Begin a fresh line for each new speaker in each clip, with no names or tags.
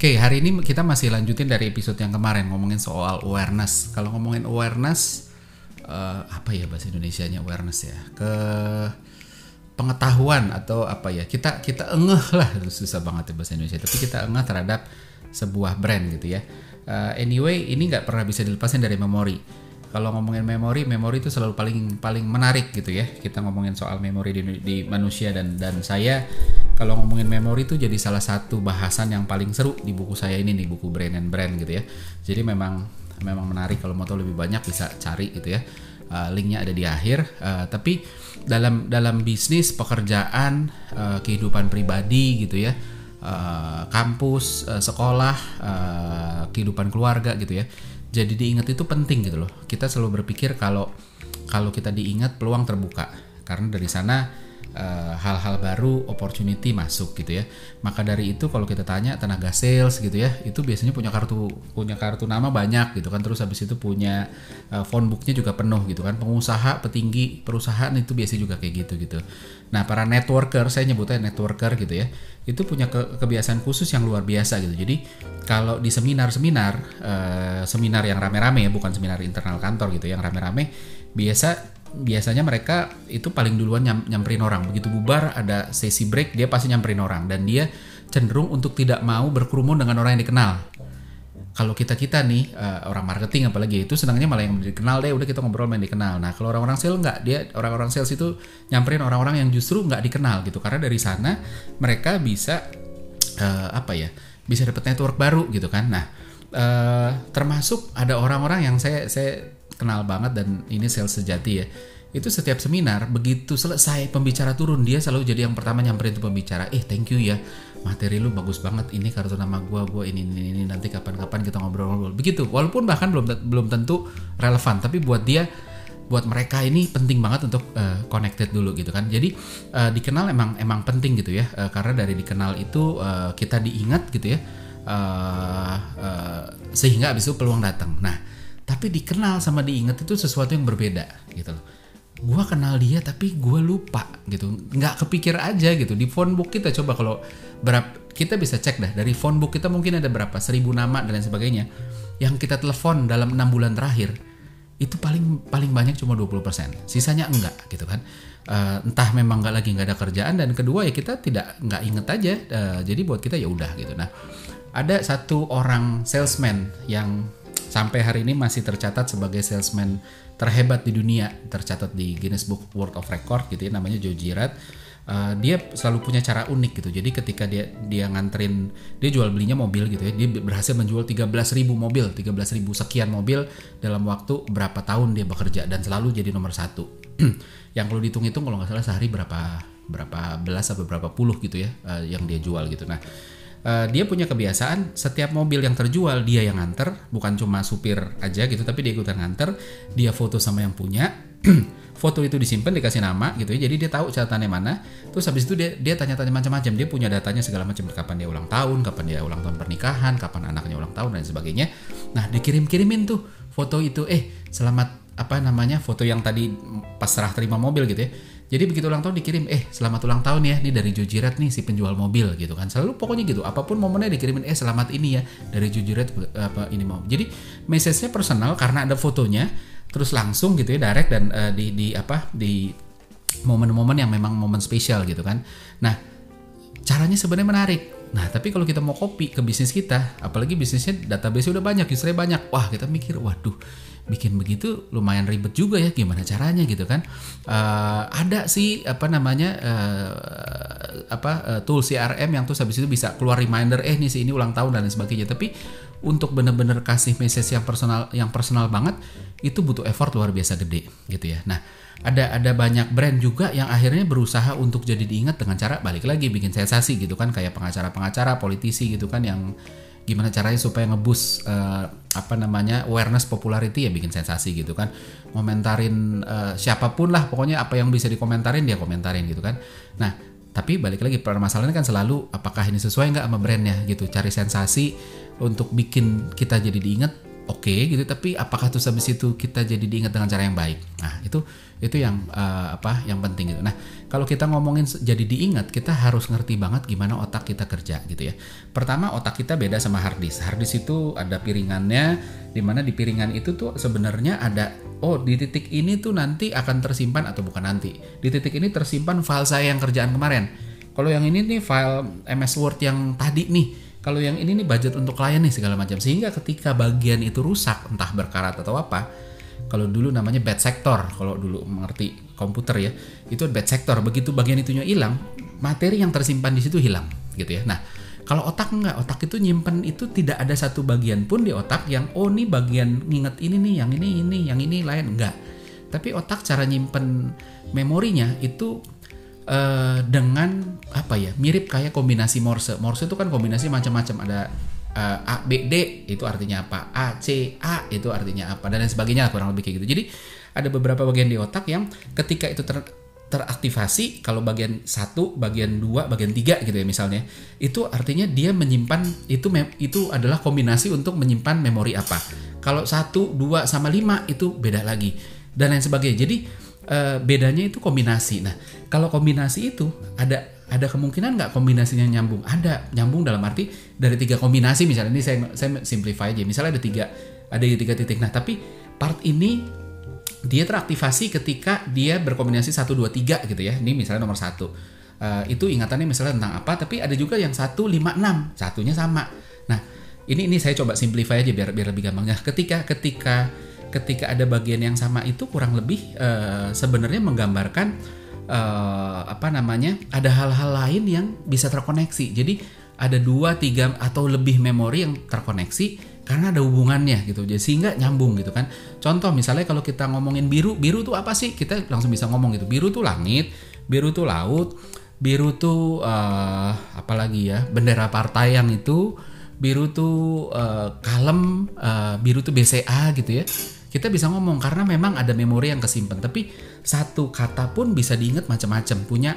Oke, hari ini kita masih lanjutin dari episode yang kemarin ngomongin soal awareness. Kalau ngomongin awareness, uh, apa ya bahasa Indonesia-nya awareness ya? Ke pengetahuan atau apa ya? Kita kita engeh lah, susah banget ya bahasa Indonesia. Tapi kita engeh terhadap sebuah brand gitu ya. Uh, anyway, ini nggak pernah bisa dilepasin dari memori kalau ngomongin memori, memori itu selalu paling paling menarik gitu ya. Kita ngomongin soal memori di, di manusia dan dan saya kalau ngomongin memori itu jadi salah satu bahasan yang paling seru di buku saya ini nih, buku Brain and Brand gitu ya. Jadi memang memang menarik kalau mau tahu lebih banyak bisa cari gitu ya. Uh, linknya ada di akhir. Uh, tapi dalam dalam bisnis, pekerjaan, uh, kehidupan pribadi gitu ya. Kampus, sekolah, kehidupan keluarga gitu ya jadi diingat itu penting gitu loh. Kita selalu berpikir kalau kalau kita diingat peluang terbuka karena dari sana Eh, hal-hal uh, baru, opportunity masuk gitu ya. Maka dari itu kalau kita tanya tenaga sales gitu ya, itu biasanya punya kartu punya kartu nama banyak gitu kan. Terus habis itu punya uh, phone booknya juga penuh gitu kan. Pengusaha, petinggi perusahaan itu biasa juga kayak gitu gitu. Nah para networker, saya nyebutnya networker gitu ya, itu punya ke kebiasaan khusus yang luar biasa gitu. Jadi kalau di seminar-seminar, uh, seminar yang rame-rame ya, bukan seminar internal kantor gitu, yang rame-rame biasa biasanya mereka itu paling duluan nyam, nyamperin orang. Begitu bubar ada sesi break dia pasti nyamperin orang dan dia cenderung untuk tidak mau berkerumun dengan orang yang dikenal. Kalau kita kita nih uh, orang marketing apalagi itu senangnya malah yang dikenal deh udah kita ngobrol yang dikenal. Nah kalau orang-orang sales nggak dia orang-orang sales itu nyamperin orang-orang yang justru nggak dikenal gitu karena dari sana mereka bisa uh, apa ya bisa dapat network baru gitu kan. Nah uh, termasuk ada orang-orang yang saya saya kenal banget dan ini sales sejati ya. Itu setiap seminar begitu selesai pembicara turun dia selalu jadi yang pertama nyamperin tuh pembicara. Eh thank you ya. Materi lu bagus banget. Ini kartu nama gua gua ini ini, ini. Nanti kapan-kapan kita ngobrol-ngobrol. Begitu. Walaupun bahkan belum belum tentu relevan tapi buat dia buat mereka ini penting banget untuk uh, connected dulu gitu kan. Jadi uh, dikenal emang emang penting gitu ya. Uh, karena dari dikenal itu uh, kita diingat gitu ya. Uh, uh, sehingga abis itu peluang datang. Nah tapi dikenal sama diinget itu sesuatu yang berbeda gitu loh. Gue kenal dia tapi gue lupa gitu. Nggak kepikir aja gitu. Di phone book kita coba kalau berapa kita bisa cek dah dari phone book kita mungkin ada berapa seribu nama dan lain sebagainya yang kita telepon dalam enam bulan terakhir itu paling paling banyak cuma 20% sisanya enggak gitu kan. Uh, entah memang nggak lagi nggak ada kerjaan dan kedua ya kita tidak nggak inget aja. Uh, jadi buat kita ya udah gitu. Nah ada satu orang salesman yang sampai hari ini masih tercatat sebagai salesman terhebat di dunia tercatat di Guinness Book World of Record gitu ya namanya Joe Girard. Uh, dia selalu punya cara unik gitu. Jadi ketika dia dia nganterin dia jual belinya mobil gitu ya dia berhasil menjual 13.000 mobil 13.000 sekian mobil dalam waktu berapa tahun dia bekerja dan selalu jadi nomor satu. Yang kalau dihitung-hitung kalau nggak salah sehari berapa berapa belas atau berapa puluh gitu ya uh, yang dia jual gitu. Nah uh, dia punya kebiasaan setiap mobil yang terjual dia yang nganter. Bukan cuma supir aja gitu tapi dia ikutan nganter. Dia foto sama yang punya. Foto itu disimpan dikasih nama gitu ya. Jadi dia tahu catatannya mana. Terus habis itu dia dia tanya-tanya macam-macam. Dia punya datanya segala macam. Kapan dia ulang tahun kapan dia ulang tahun pernikahan kapan anaknya ulang tahun dan sebagainya. Nah dikirim-kirimin tuh foto itu. Eh selamat apa namanya foto yang tadi pas serah terima mobil gitu ya jadi begitu ulang tahun dikirim, eh selamat ulang tahun ya, ini dari Jojirat nih si penjual mobil gitu kan. Selalu pokoknya gitu, apa pun momennya dikirimin, eh selamat ini ya dari Jojirat apa ini mau. Jadi message-nya personal karena ada fotonya, terus langsung gitu ya direct dan uh, di di apa di momen-momen yang memang momen spesial gitu kan. Nah caranya sebenarnya menarik. Nah, tapi kalau kita mau copy ke bisnis kita, apalagi bisnisnya database udah banyak, usernya banyak, wah kita mikir, waduh, bikin begitu lumayan ribet juga ya gimana caranya gitu kan uh, ada sih apa namanya uh, apa uh, tool CRM yang tuh habis itu bisa keluar reminder eh nih si ini ulang tahun dan sebagainya tapi untuk benar-benar kasih message yang personal yang personal banget itu butuh effort luar biasa gede gitu ya. Nah, ada ada banyak brand juga yang akhirnya berusaha untuk jadi diingat dengan cara balik lagi bikin sensasi gitu kan kayak pengacara-pengacara, politisi gitu kan yang gimana caranya supaya ngebus uh, apa namanya awareness popularity ya bikin sensasi gitu kan. Komentarin uh, siapa pun lah pokoknya apa yang bisa dikomentarin dia komentarin gitu kan. Nah tapi balik lagi permasalahannya kan selalu apakah ini sesuai nggak sama brandnya gitu. Cari sensasi untuk bikin kita jadi diingat oke okay, gitu tapi apakah terus habis itu kita jadi diingat dengan cara yang baik? Nah itu itu yang uh, apa yang penting gitu. Nah kalau kita ngomongin jadi diingat kita harus ngerti banget gimana otak kita kerja gitu ya. Pertama otak kita beda sama hard disk itu ada piringannya di mana di piringan itu tuh sebenarnya ada oh di titik ini tuh nanti akan tersimpan atau bukan nanti. Di titik ini tersimpan file saya yang kerjaan kemarin. Kalau yang ini nih file MS Word yang tadi nih kalau yang ini nih budget untuk klien nih segala macam. Sehingga ketika bagian itu rusak entah berkarat atau apa kalau dulu namanya bad sector kalau dulu mengerti komputer ya itu bad sector. Begitu bagian itunya hilang materi yang tersimpan di situ hilang gitu ya. Nah kalau otak enggak otak itu nyimpen itu tidak ada satu bagian pun di otak yang oh nih bagian nginget ini nih yang ini ini yang ini lain. Enggak. Tapi otak cara nyimpen memorinya itu uh, dengan apa ya mirip kayak kombinasi Morse. Morse itu kan kombinasi macam-macam ada uh, A B D itu artinya apa A C A itu artinya apa dan lain sebagainya kurang lebih kayak gitu. Jadi ada beberapa bagian di otak yang ketika itu ter teraktivasi kalau bagian satu, bagian dua, bagian tiga gitu ya misalnya, itu artinya dia menyimpan itu itu adalah kombinasi untuk menyimpan memori apa. Kalau satu, dua sama lima itu beda lagi dan lain sebagainya. Jadi uh, bedanya itu kombinasi. Nah, kalau kombinasi itu ada ada kemungkinan nggak kombinasinya nyambung? Ada nyambung dalam arti dari tiga kombinasi misalnya ini saya saya simplify aja. Misalnya ada tiga ada tiga titik. Nah, tapi part ini dia teraktivasi ketika dia berkombinasi satu dua tiga gitu ya. Ini misalnya nomor satu. Uh, itu ingatannya misalnya tentang apa, tapi ada juga yang satu lima enam satunya sama. Nah, ini ini saya coba simplify aja biar biar lebih gampang. Nah, ketika ketika ketika ada bagian yang sama itu kurang lebih uh, sebenarnya menggambarkan uh, apa namanya ada hal-hal lain yang bisa terkoneksi. Jadi ada dua tiga atau lebih memori yang terkoneksi karena ada hubungannya gitu. Jadi sehingga nyambung gitu kan. Contoh misalnya kalau kita ngomongin biru biru tuh apa sih? Kita langsung bisa ngomong gitu. Biru tuh langit biru tuh laut biru tuh uh, apalagi ya bendera partai yang itu biru tuh uh, kalem uh, biru tuh BCA gitu ya kita bisa ngomong karena memang ada memori yang kesimpan tapi satu kata pun bisa diingat macam-macam. Punya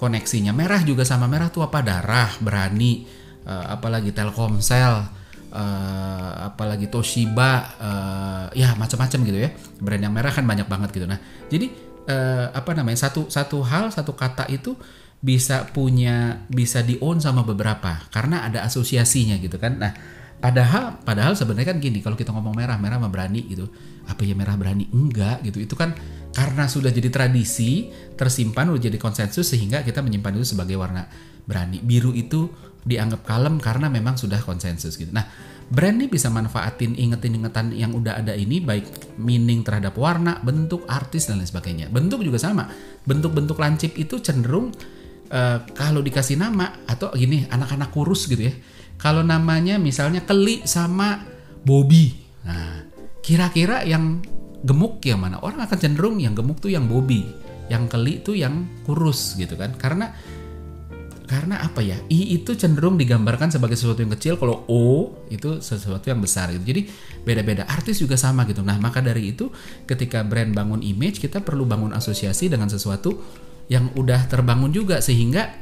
koneksinya. Merah juga sama. Merah tuh apa? Darah berani uh, apalagi Telkomsel uh, apalagi Toshiba uh, ya macam-macam gitu ya. Brand yang merah kan banyak banget gitu. Nah jadi uh, apa namanya satu satu hal satu kata itu bisa punya bisa di own sama beberapa. Karena ada asosiasinya gitu kan. Nah Padahal padahal sebenarnya kan gini, kalau kita ngomong merah, merah mah berani gitu. Apa ya merah berani? Enggak gitu. Itu kan karena sudah jadi tradisi, tersimpan udah jadi konsensus sehingga kita menyimpan itu sebagai warna berani. Biru itu dianggap kalem karena memang sudah konsensus gitu. Nah, brand ini bisa manfaatin ingetin-ingetan yang udah ada ini baik meaning terhadap warna, bentuk, artis dan lain sebagainya. Bentuk juga sama. Bentuk-bentuk lancip itu cenderung uh, kalau dikasih nama atau gini anak-anak kurus gitu ya kalau namanya misalnya Keli sama Bobby. Nah, kira-kira yang gemuk yang mana? Orang akan cenderung yang gemuk tuh yang Bobby, yang Keli tuh yang kurus gitu kan. Karena karena apa ya? I itu cenderung digambarkan sebagai sesuatu yang kecil, kalau O itu sesuatu yang besar gitu. Jadi beda-beda. Artis juga sama gitu. Nah, maka dari itu ketika brand bangun image, kita perlu bangun asosiasi dengan sesuatu yang udah terbangun juga sehingga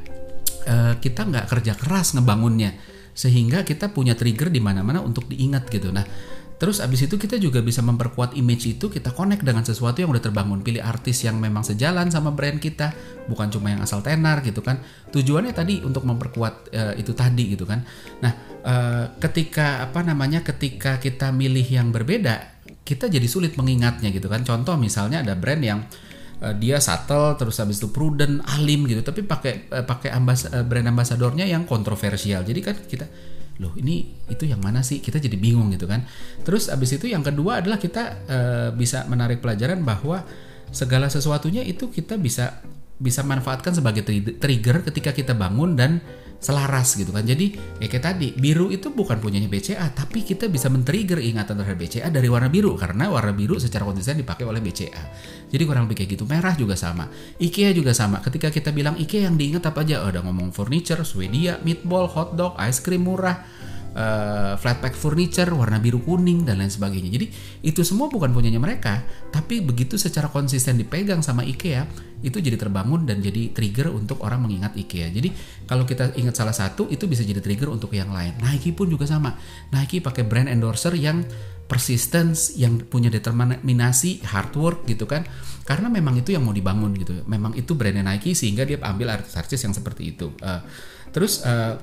uh, kita nggak kerja keras ngebangunnya sehingga kita punya trigger di mana-mana untuk diingat gitu. Nah, terus abis itu kita juga bisa memperkuat image itu kita connect dengan sesuatu yang udah terbangun. Pilih artis yang memang sejalan sama brand kita, bukan cuma yang asal tenar gitu kan. Tujuannya tadi untuk memperkuat uh, itu tadi gitu kan. Nah, uh, ketika apa namanya ketika kita milih yang berbeda, kita jadi sulit mengingatnya gitu kan. Contoh misalnya ada brand yang uh, dia subtle terus habis itu prudent alim gitu. Tapi pakai uh, pakai ambas uh, brand ambasadornya yang kontroversial. Jadi kan kita loh ini itu yang mana sih? Kita jadi bingung gitu kan. Terus habis itu yang kedua adalah kita uh, bisa menarik pelajaran bahwa segala sesuatunya itu kita bisa bisa manfaatkan sebagai trigger ketika kita bangun dan selaras gitu kan. Jadi ya kayak tadi biru itu bukan punyanya BCA, tapi kita bisa men-trigger ingatan terhadap BCA dari warna biru karena warna biru secara konsisten dipakai oleh BCA. Jadi kurang lebih kayak gitu. Merah juga sama. IKEA juga sama. Ketika kita bilang IKEA yang diingat apa aja? Oh, udah ngomong furniture, Swedia, meatball, hotdog, ice cream murah, uh, flat pack furniture warna biru kuning dan lain sebagainya. Jadi itu semua bukan punyanya mereka, tapi begitu secara konsisten dipegang sama IKEA, itu jadi terbangun dan jadi trigger untuk orang mengingat IKEA. Jadi kalau kita ingat salah satu itu bisa jadi trigger untuk yang lain. Nike pun juga sama. Nike pakai brand endorser yang persistence yang punya determinasi hard work gitu kan karena memang itu yang mau dibangun gitu memang itu brandnya Nike sehingga dia ambil artis-artis yang seperti itu uh, terus uh,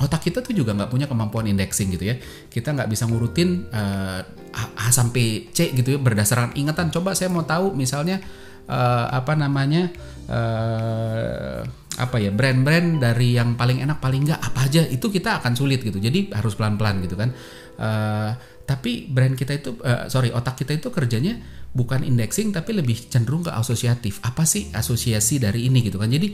otak kita tuh juga nggak punya kemampuan indexing gitu ya. Kita nggak bisa ngurutin uh, A, sampai C gitu ya berdasarkan ingatan. Coba saya mau tahu misalnya uh, apa namanya uh, apa ya brand-brand dari yang paling enak paling nggak apa aja itu kita akan sulit gitu. Jadi harus pelan-pelan gitu kan. Uh, tapi brand kita itu uh, sorry otak kita itu kerjanya bukan indexing tapi lebih cenderung ke asosiatif. Apa sih asosiasi dari ini gitu kan? Jadi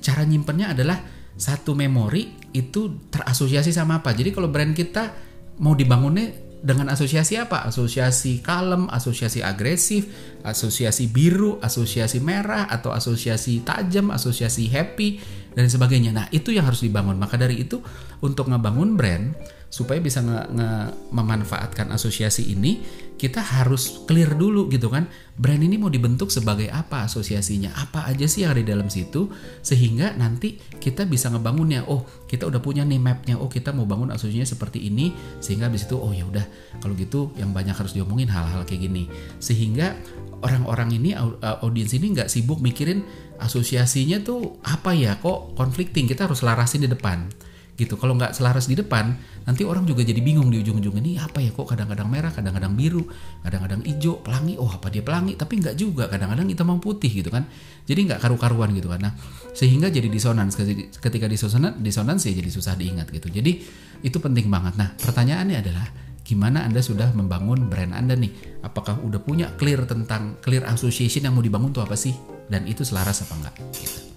cara nyimpennya adalah satu memori itu terasosiasi sama apa. Jadi kalau brand kita mau dibangunnya dengan asosiasi apa? Asosiasi kalem, asosiasi agresif, asosiasi biru, asosiasi merah, atau asosiasi tajam, asosiasi happy, dan sebagainya. Nah, itu yang harus dibangun. Maka dari itu, untuk ngebangun brand, supaya bisa nge, nge memanfaatkan asosiasi ini kita harus clear dulu gitu kan. Brand ini mau dibentuk sebagai apa asosiasinya? Apa aja sih yang ada di dalam situ? Sehingga nanti kita bisa ngebangunnya. Oh kita udah punya nih mapnya. Oh kita mau bangun asosiasinya seperti ini. Sehingga di situ oh ya udah. Kalau gitu yang banyak harus diomongin hal-hal kayak gini. Sehingga orang-orang ini audiens ini nggak sibuk mikirin asosiasinya tuh apa ya? Kok conflicting? Kita harus larasin di depan gitu. Kalau nggak selaras di depan nanti orang juga jadi bingung di ujung-ujung ini apa ya kok kadang-kadang merah kadang-kadang biru kadang-kadang hijau pelangi oh apa dia pelangi? Tapi nggak juga kadang-kadang hitam putih gitu kan. Jadi nggak karu-karuan gitu kan. Nah sehingga jadi disonans ketika disonans disonans ya jadi susah diingat gitu. Jadi itu penting banget. Nah pertanyaannya adalah gimana anda sudah membangun brand anda nih? Apakah udah punya clear tentang clear association yang mau dibangun tuh apa sih? Dan itu selaras apa enggak gitu